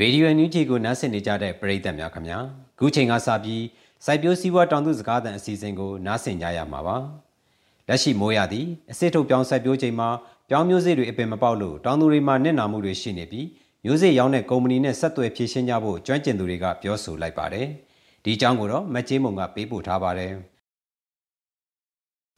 ရေဒီယိုညူဂျီကိုနားဆင်နေကြတဲ့ပရိသတ်များခင်ဗျာခုချိန်ကစပြီးစိုက်ပျိုးစည်းဝါးတောင်သူစကားသံအစီအစဉ်ကိုနားဆင်ကြရမှာပါလက်ရှိမိုးရသည့်အစစ်ထုတ်ပြောင်းစိုက်ပျိုးချိန်မှာပြောင်းမျိုးစေ့တွေအပင်မပေါက်လို့တောင်သူတွေမှာနစ်နာမှုတွေရှိနေပြီးမျိုးစေ့ရောင်းတဲ့ကုမ္ပဏီနဲ့ဆက်သွယ်ဖြည့်ရှင်းကြဖို့ကျွမ်းကျင်သူတွေကပြောဆိုလိုက်ပါတယ်ဒီအကြောင်းကိုတော့မကြေးမုံကပေးပို့ထားပါတယ်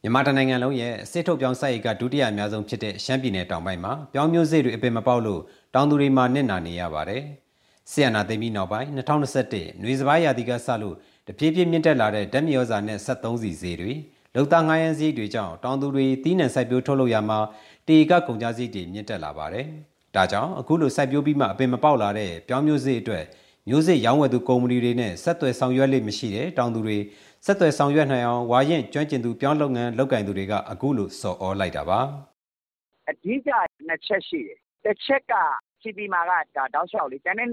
မြန်မာတိုင်းနိုင်ငံလုံးရဲ့စစ်ထုတ်ပြောင်းစိုက်ရေးကဒုတိယအများဆုံးဖြစ်တဲ့ရှမ်းပြည်နယ်တောင်ပိုင်းမှာပြောင်းမျိုးစေ့တွေအပင်မပေါက်လို့တောင်သူတွေမှာနစ်နာနေရပါတယ်။ ဆီယနာသိမ်းပြီးနောက်ပိုင်း2021နွေစပိုင်းရာသီကစလို့တဖြည်းဖြည်းမြင့်တက်လာတဲ့ဓာတ်မြေဩဇာနဲ့73စီဈေးတွေလုံသားငါးရန်ဈေးတွေကြောင့်တောင်သူတွေတီးနှံစိုက်ပျိုးထုတ်လုပ်ရမှာတေကကုန်ကြဈေးတွေမြင့်တက်လာပါတယ်။ဒါကြောင့်အခုလိုစိုက်ပျိုးပြီးမှအပင်မပေါက်လာတဲ့ပြောင်းမျိုးစေ့အတွက်မျိုးစေ့ရောင်းဝယ်သူကုမ္ပဏီတွေနဲ့ဆက်သွယ်ဆောင်ရွက်လိမ့်မရှိတဲ့တောင်သူတွေဆက်သွယ်ဆောင်ရွက်နိုင်အောင်ဝါရင်ကျွမ်းကျင်သူပြောင်းလုပ်ငန်းလုပ်ကင်သူတွေကအခုလိုစော်ဩလိုက်တာပါအဓိကနှစ်ချက်ရှိတယ်တစ်ချက်က CP မှာက တောက်လျှောက်လေ ကျန်တဲ့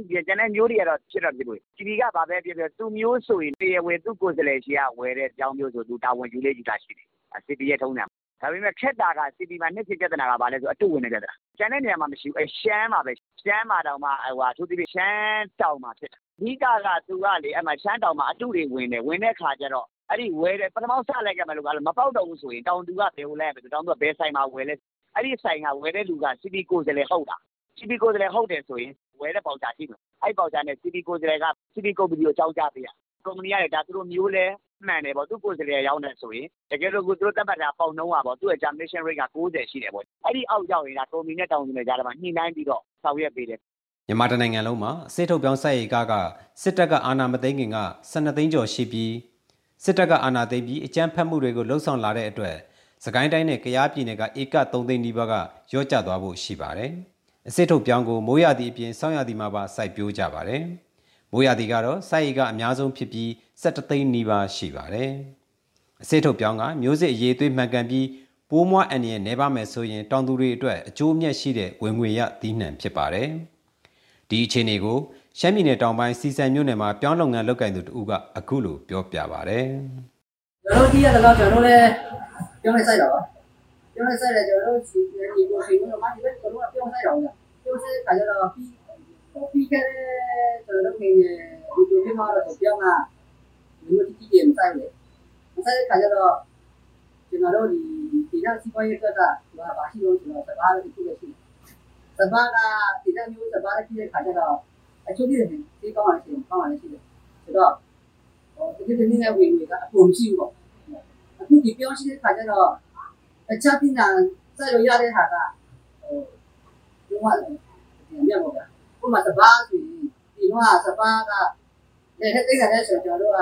မျိုးတွေကတော့ ဖြစ်တော့ဖြစ်လို့ CP ကဘာပဲပြောပြော သူ့မျိုးဆိုရင် တရားဝင် သူ့ကိုယ်စားလှယ်ဆီက ဝယ်တဲ့ပြောင်းမျိုးဆို သူတာဝန်ယူလေ့ယူတာရှိတယ်။ CP ရဲ့ထုံးစံ။ဒါပေမဲ့ ခက်တာက CP မှာ နှစ်ဖြစ်ပြဿနာက ဘာလဲဆို အတုဝင်တဲ့ပြဿနာ။ကျန်တဲ့နေရာမှာ မရှိဘူး။ရှမ်းမှာပဲ။ရှမ်းမှာတောင်မှ အထူးသဖြင့် ရှမ်းတောင်မှာဖြစ်တာ။အဓိကက သူကလေ ရှမ်းတောင်မှာ အတုတွေဝင်တယ်။ဝင်တဲ့အခါကျတော့ အဲဒီဝယ်တယ်ပထမစလိုက်ခဲ့မယ်လို့ မပေါက်တော့ဘူးဆိုရင် တောင်သူက ဘယ်ကိုလိုက်ရမလဲ။တောင်သူက ဘယ်ဆိုင်မှာဝယ်လဲ။အဲဒီဆိုင်က ဝယ်တဲ့လူက CP ကိုယ်စားလှယ်ဟုတ်လား CP ကိုယ်စားလှယ်ဟုတ်တယ်ဆိုရင်ဝယ်တဲ့ဘောက်ချာရှိမယ်။အဲဒီဘောက်ချာနဲ့ CP ကိုယ်စားလှယ်က CP ကုမ္ပဏီကိုအကြောင်းကြားပေးရမယ်။ကုမ္ပဏီကလည်းဒါသူတို့မျိုးလည်းမှန်တယ်ပေါ့။သူ့ကိုယ်စားလှယ်ရောင်းတယ်ဆိုရင်တကယ်လို့သူတို့သတ်မှတ်ထားတဲ့ပေါက်နှုန်းကသူ့ရဲ့ Termination Rate က၉၀ရှိတယ်ပေါ့။အဲဒီအောက်ရောက်ရင်ကုမ္ပဏီနဲ့တောင်သူနဲ့ကြားထဲမှာညှိနှိုင်းပြီးတော့ဆောင်ရွက်ပေးတယ်။မြန်မာတိုင်းနိုင်ငံလုံးမှာစစ်ထုတ်ပြောင်းစိုက်ရေးကားကစစ်တပ်ကအာဏာမသိမ်းခင်က12သိန်းကျော်ရှိပြီးစစ်တပ်ကအာဏာသိမ်းပြီးအကြမ်းဖက်မှုတွေကိုလှုံ့ဆော်လာတဲ့အတွက်စကိုင်းတိုင်းနဲ့ကယားပြည်နယ်ကဧက3သိန်းနီးပါးကရော့ကျသွားဖို့ရှိပါတယ်။ အစစ်ထုတ်ပြောင်းကိုမိုးရသည့်အပြင်ဆောင်းရသည့်မှာပါစိုက်ပျိုးကြပါတယ်။မိုးရသည့်ကတော့စိုက်ရည်ကအများဆုံးဖြစ်ပြီး17သိန်းနီးပါးရှိပါတယ်။အစစ်ထုတ်ပြောင်းကမျိုးစစ်အရေးသွေးမှန်ကန်ပြီးပိုးမွားအန်ရနေပါမယ်ဆိုရင်တောင်သူတွေအတွက်အကျိုးမြတ်ရှိတဲ့ဝင်ငွေရသီးနှံဖြစ်ပါတယ်။ဒီအခြေအနေကိုရှမ်းပြည်နယ်တောင်ပိုင်းစီစံမြို့နယ်မှာပြောင်းလုပ်ငန်းလုပ်ကိုင်သူတူကအခုလိုပြောပြပါဗျ။ကျွန်တော်ဒီကတော့ကျွန်တော်လည်းပြောင်းနေဆိုင်တော့ပြော င်းနေဆိုင်တယ်ကျွန်တော်တို့ဒီဒီကိုရှင်တို့မှဒီဘက်ကျွန်တော်ကပြောင်းဆိုင်တော့ပြောင်းဆိုင်ခါကျတော့ပြီးပြီးခဲ့တဲ့ကျွန်တော်တို့ငယ်ငယ်ဒီလိုမျိုးတော့ပြောင်းတာဒီလိုတိတိကျကျမဆိုင်လေမဆိုင်ခါကျတော့ကျွန်တော်တို့ဒီဒီကစီးပွားရေးအတွက်ကဟိုဘာရှိလို့ကျွန်တော်စကားလေးတစ်ခုပဲရှိတယ်စပါးကဒီကမျိုးစပါးလေးဖြစ်တဲ့ခါကျတော့အချို့ပြည်တယ်ဒီကောင်းအောင်ရှိတယ်ကောင်းအောင်ရှိတယ်ဆိုတော့ဟိုဒီဒီနေ့ဝင်ဝင်ကအပုံရှိဘူးပေါ့အခုဒီပြောင်းရှိတဲ့ခါကျတော့ တခြားပညာစက်လို့ရတဲ့ဟာကဟိုဒီမှာမြတ်ပေါ့ဗျာဥပမာစပါးဆိုရင်ဒီတော့စပါးကလည်းတဲ့ကိစ္စနဲ့ဆိုကျွန်တော်တို့က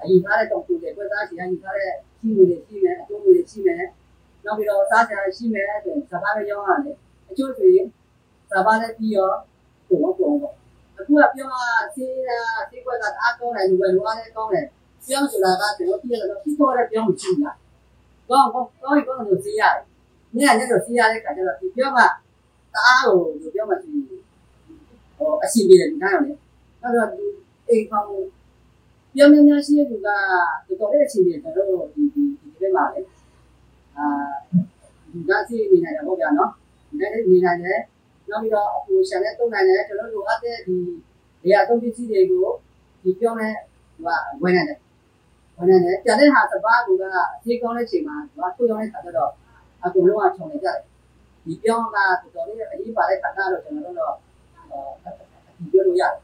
အယူထားတဲ့တောင်ကိုတွေပွက်သားစီကယူထားတဲ့ရှိငွေတွေရှိမယ်အကျိုးငွေတွေရှိမယ်နောက်ပြီးတော့စားကြရရှိမယ်ဆိုရင်စပါးလည်းရောင်းရတယ်အကျိုးဆိုရင်စပါးလည်းပြီးရောပုံတော့ပုံပေါ့အခုကပြောမှာစေးတာစေးကွက်ကအားကောင်းတယ်လူပဲလူအားလည်းကောင်းတယ်ပြောဆိုတာကကျွန်တော်ပြရတော့ပြီးတော့လည်းပြောမှကြည့်လား ကောင်းကောင်းကောင်းကောင်းလို့စီးရတယ်။နေ့ကနေ့တော့စီးရတဲ့ခါကျတော့ဒီပြောမှတအားကိုဒီပြောမှစီဟိုအစီပြေတယ်ဒီကားရောလေ။အဲ့တော့အိမ်ကောင်ပြောင်းများများရှိတဲ့လူကတော်တော်လေးအစီပြေတယ်တော့ဒီဒီဒီဘက်မှာလေအာဒီကစီနေနိုင်တယ်ဟုတ်ကြနော်။နေနေနိုင်တယ်နောက်ပြီးတော့အပူရှန်နဲ့တုံနိုင်တယ်ကျွန်တော်တို့အပ်တဲ့ဒီနေရာသုံးပစ္စည်းတွေကိုဒီပြောင်းတဲ့ဟိုကဝင်နိုင်တယ် ဝင်နေတယ်ပြန်တဲ့ဟာစပါးကူကအသေးကောင်းတဲ့ချိန်မှာသူကထုတ်ရောက်တဲ့ခါကျတော့အကုန်လုံးကခြုံနေကြတယ်ဒီပြောင်းကတော်တော်လေးအရေးပါတဲ့ခါကတော့ကျွန်တော်တို့တော့ဒီပြောလို့ရတယ်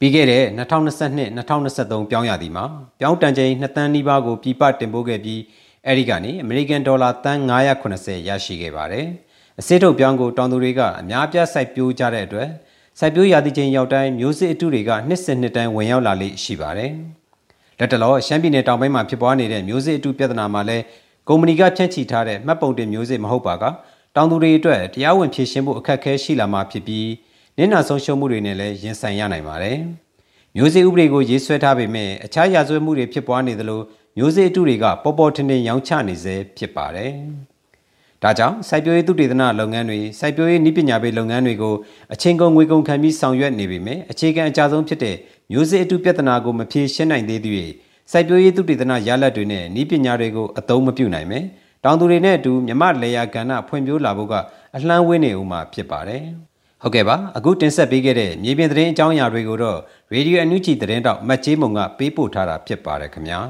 ပြီးခဲ့တဲ့2022-2023ပြောင်းရသည်မှာပြောင်းတန်ချိန်2တန်းနီးပါးကိုပြပတင်ပို့ခဲ့ပြီးအဲဒီကနေအမေရိကန်ဒေါ်လာတန်း980ရရှိခဲ့ပါတယ်။အစစ်ထုတ်ပြောင်းကိုတောင်သူတွေကအများပြစိုက်ပျိုးကြတဲ့အတွက်စိုက်ပျိုးရာသီချိန်ရောက်တိုင်းမျိုးစစ်အတုတွေကနှစ်စဉ်နှစ်တိုင်းဝင်ရောက်လာလိမ့်ရှိပါတယ်။ လက်တလောရှမ်းပြည်နယ်တောင်ပိုင်းမှာဖြစ်ပွားနေတဲ့မျိုးစေ့အတုပြဿနာမှာလည်းကုမ္ပဏီကဖြန့်ချီထားတဲ့မှတ်ပုံတင်မျိုးစေ့မဟုတ်ပါကတောင်သူတွေအတွက်တရားဝင်ဖြည့်ရှင်းဖို့အခက်အခဲရှိလာမှာဖြစ်ပြီးနင့်နာဆုံးရှုံးမှုတွေနဲ့လည်းရင်ဆိုင်ရနိုင်ပါတယ်။မျိုးစေ့ဥပဒေကိုရေးဆွဲထားပေမဲ့အခြားရာဇဝတ်မှုတွေဖြစ်ပွားနေသလိုမျိုးစေ့အတုတွေကပေါ်ပေါ်ထင်ထင်ရောင်းချနေစေဖြစ်ပါတယ်။ ဒါကြောင့်စိုက်ပျိုးရေးသုတေသနလုပ်ငန်းတွေစိုက်ပျိုးရေးနည်းပညာပေးလုပ်ငန်းတွေကိုအချင်းကုန်ငွေကုန်ခံပြီးဆောင်ရွက်နေပေမဲ့အခြေခံအကြဆုံးဖြစ်တဲ့မျိုးစေ့အတုပြဿနာကိုမဖြေရှင်းနိုင်သေးသည့်စိုက်ပျိုးရေးသုတေသနရလဒ်တွေနဲ့ဤပညာတွေကိုအသုံးမပြုနိုင်မယ်။တောင်သူတွေနဲ့အတူမြမလေယာကဏ္ဍဖွံ့ဖြိုးလာဖို့ကအလှမ်းဝေးနေဦးမှာဖြစ်ပါတယ်။ဟုတ်ကဲ့ပါအခုတင်ဆက်ပေးခဲ့တဲ့မြေပြင်သတင်းအကြောင်းအရာတွေကိုတော့ရေဒီယိုအန်ယူဂျီသတင်းတောက်မတ်ချေးမုံကပေးပို့ထားတာဖြစ်ပါတယ်ခင်ဗျာ